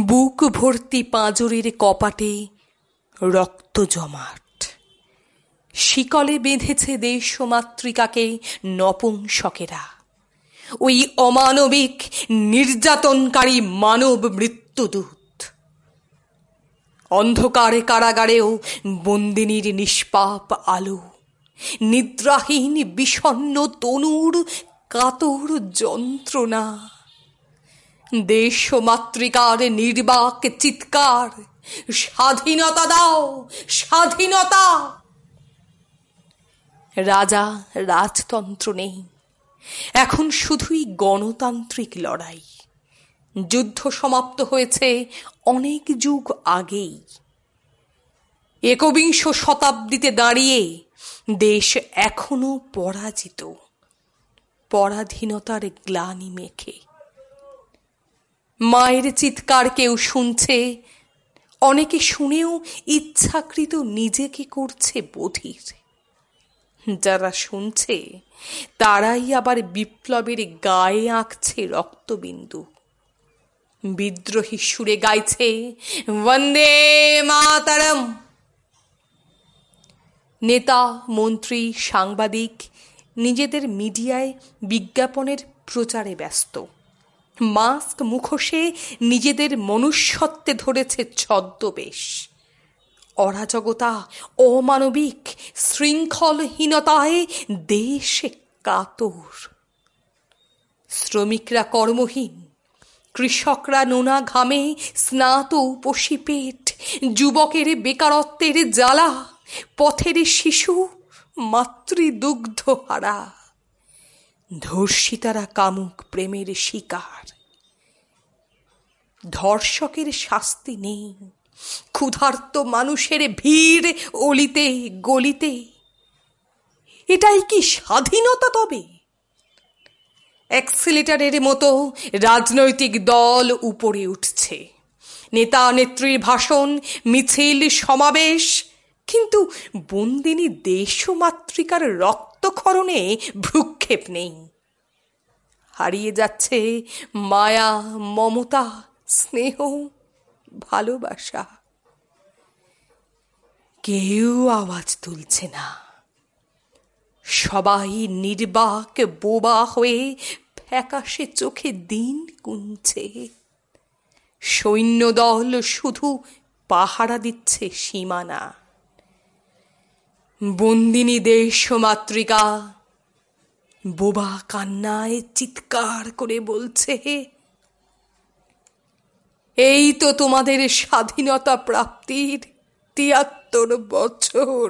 বুক ভর্তি পাঁজরের কপাটে রক্ত জমাট। শিকলে বেঁধেছে দেশ মাতৃকাকে নপুংসকেরা। ওই অমানবিক, নির্যাতনকারী মানব মৃত্যুদূত। অন্ধকারে কারাগারেও বন্দিনীর নিষ্পাপ আলো, নিদ্রাহীন বিষণ্ন তনুর কাতর যন্ত্রণা। দেশ মাতৃকার নির্বাক চিৎকার, স্বাধীনতা দাও, স্বাধীনতা। রাজা, রাজতন্ত্র নেই। এখন শুধুই গণতান্ত্রিক লড়াই। যুদ্ধ সমাপ্ত হয়েছে অনেক যুগ আগেই। একবিংশ শতাব্দীতে দাঁড়িয়ে দেশ এখনও পরাজিত। পরাধীনতার গ্লানি মেখে। মায়ের চিৎকার কেউ শুনছে? অনেকে শুনেও ইচ্ছাকৃত নিজেকে করছে বধির। যারা শুনছে, তারাই আবার বিপ্লবের গায়ে আঁকছে রক্তবিন্দু। বিদ্রোহী সুরে গাইছে, বন্দে মাতারম! নেতা, মন্ত্রী, সাংবাদিক, নিজেদের মিডিয়ায় বিজ্ঞাপনের প্রচারে ব্যস্ত। মাস্ক মুখোশে নিজেদের মনুষ্যত্বে ধরেছে ছদ্মবেশ। অরাজকতা, অমানবিক শৃঙ্খলহীনতায় দেশে কাতর। শ্রমিকরা কর্মহীন, কৃষকরা নোনা ঘামে স্নাত উপসী পেট, যুবকের বেকারত্বের জ্বালা, পথের শিশু মাতৃদুগ্ধ হারা। ধর্ষিতারা কামুক প্রেমের শিকার। ধর্ষকের শাস্তি নেই। ক্ষুধার্ত মানুষের ভিড় অলিতে গলিতে। এটাই কি স্বাধীনতা তবে? অ্যাক্সিলেটারের মতো রাজনৈতিক দল উপরে উঠছে। নেতা নেত্রীর ভাষণ, মিছিল, সমাবেশ কিন্তু বন্দিনী দেশমাতৃকার রক্তক্ষরণে ভ্রুক্ষেপ নেই। হারিয়ে যাচ্ছে মায়া, মমতা, স্নেহ, ভালোবাসা। কেউ আওয়াজ তুলছে না। সবাই নির্বাক বোবা হয়ে ফ্যাকাশে চোখে দিন কুঞ্ছে সৈন্যদল শুধু পাহারা দিচ্ছে সীমানা। বন্দিনী দেশ মাতৃকা। বোবা কান্নায় চিৎকার করে বলছে এই তো তোমাদের স্বাধীনতা প্রাপ্তির তিয়াত্তর বছর।